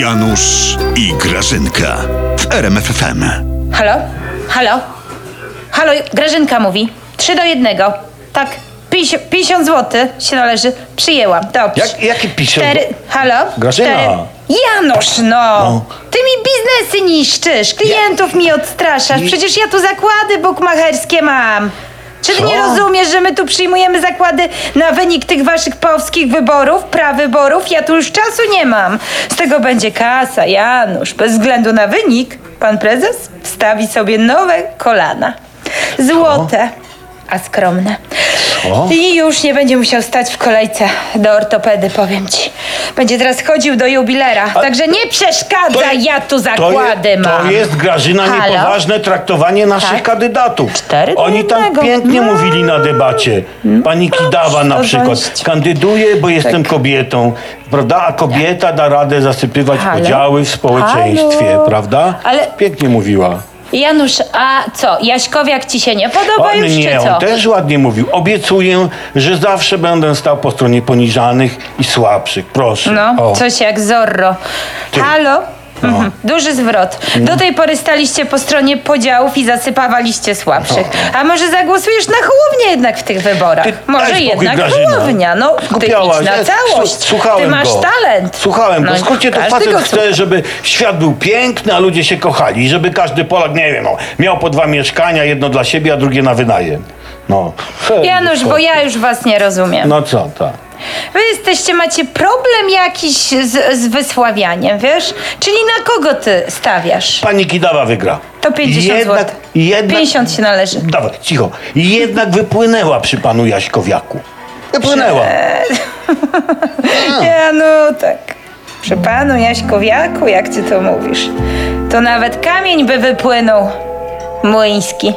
Janusz i Grażynka w RMFFM. Halo? Halo? Halo, Grażynka mówi. Trzy do jednego. Tak. 50, 50 zł się należy. Przyjęłam. Dobrze. Jak- jaki 50 Cztery. Halo? Grażyna. Cztery. Janusz, no. No. Ty mi biznesy niszczysz. Klientów mi odstraszasz. Przecież ja tu zakłady bukmacherskie mam. Czy ty Co? nie rozumiesz, że my tu przyjmujemy zakłady na wynik tych waszych polskich wyborów, prawyborów? Ja tu już czasu nie mam. Z tego będzie kasa, Janusz. Bez względu na wynik, pan prezes wstawi sobie nowe kolana. Złote, a skromne. Co? I już nie będzie musiał stać w kolejce do ortopedy, powiem ci. Będzie teraz chodził do jubilera. Także nie przeszkadza, ja tu zakłady to, je- mam. To jest, Grażyna, Halo? niepoważne traktowanie naszych Tak. kandydatów. Cztery do Oni tam jednego. pięknie No. mówili na debacie. Pani Kidawa na to przykład. Kandyduję, bo jestem kobietą. Prawda? A kobieta da radę zasypywać Halo? podziały w społeczeństwie, Halo? prawda? Ale- Pięknie mówiła. Janusz, a co, Jaśkowiak ci się nie podoba już, nie, czy co? on też ładnie mówił. Obiecuję, że zawsze będę stał po stronie poniżanych i słabszych. Proszę. No, O. coś jak Zorro. Ty. Halo? Mhm. Duży zwrot. Do tej pory staliście po stronie podziałów i zasypawaliście słabszych. A może zagłosujesz na Hołownię jednak w tych wyborach? Ty może daj spokój, jednak Grażyna. Hołownia. No, ty Skupiałaś, idź na całość. Słu- Słuchałem ty masz go. talent. Słuchałem No, go. W skrócie to każdy facet go chce, słucha. żeby świat był piękny, a ludzie się kochali. I żeby każdy Polak, nie wiem, no, miał po dwa mieszkania, jedno dla siebie, a drugie na wynajem. No. Janusz, bo ja już was nie rozumiem. No co, tak. Wy jesteście, macie problem jakiś z, z wysławianiem, wiesz? Czyli na kogo ty stawiasz? Pani Kidawa wygra. To 50 jednak, zł. Jednak, 50 się należy. Dawaj, cicho. Jednak wypłynęła przy panu Jaśkowiaku. Wypłynęła. Ja no tak. Przy panu Jaśkowiaku, jak ty to mówisz, to nawet kamień by wypłynął młyński.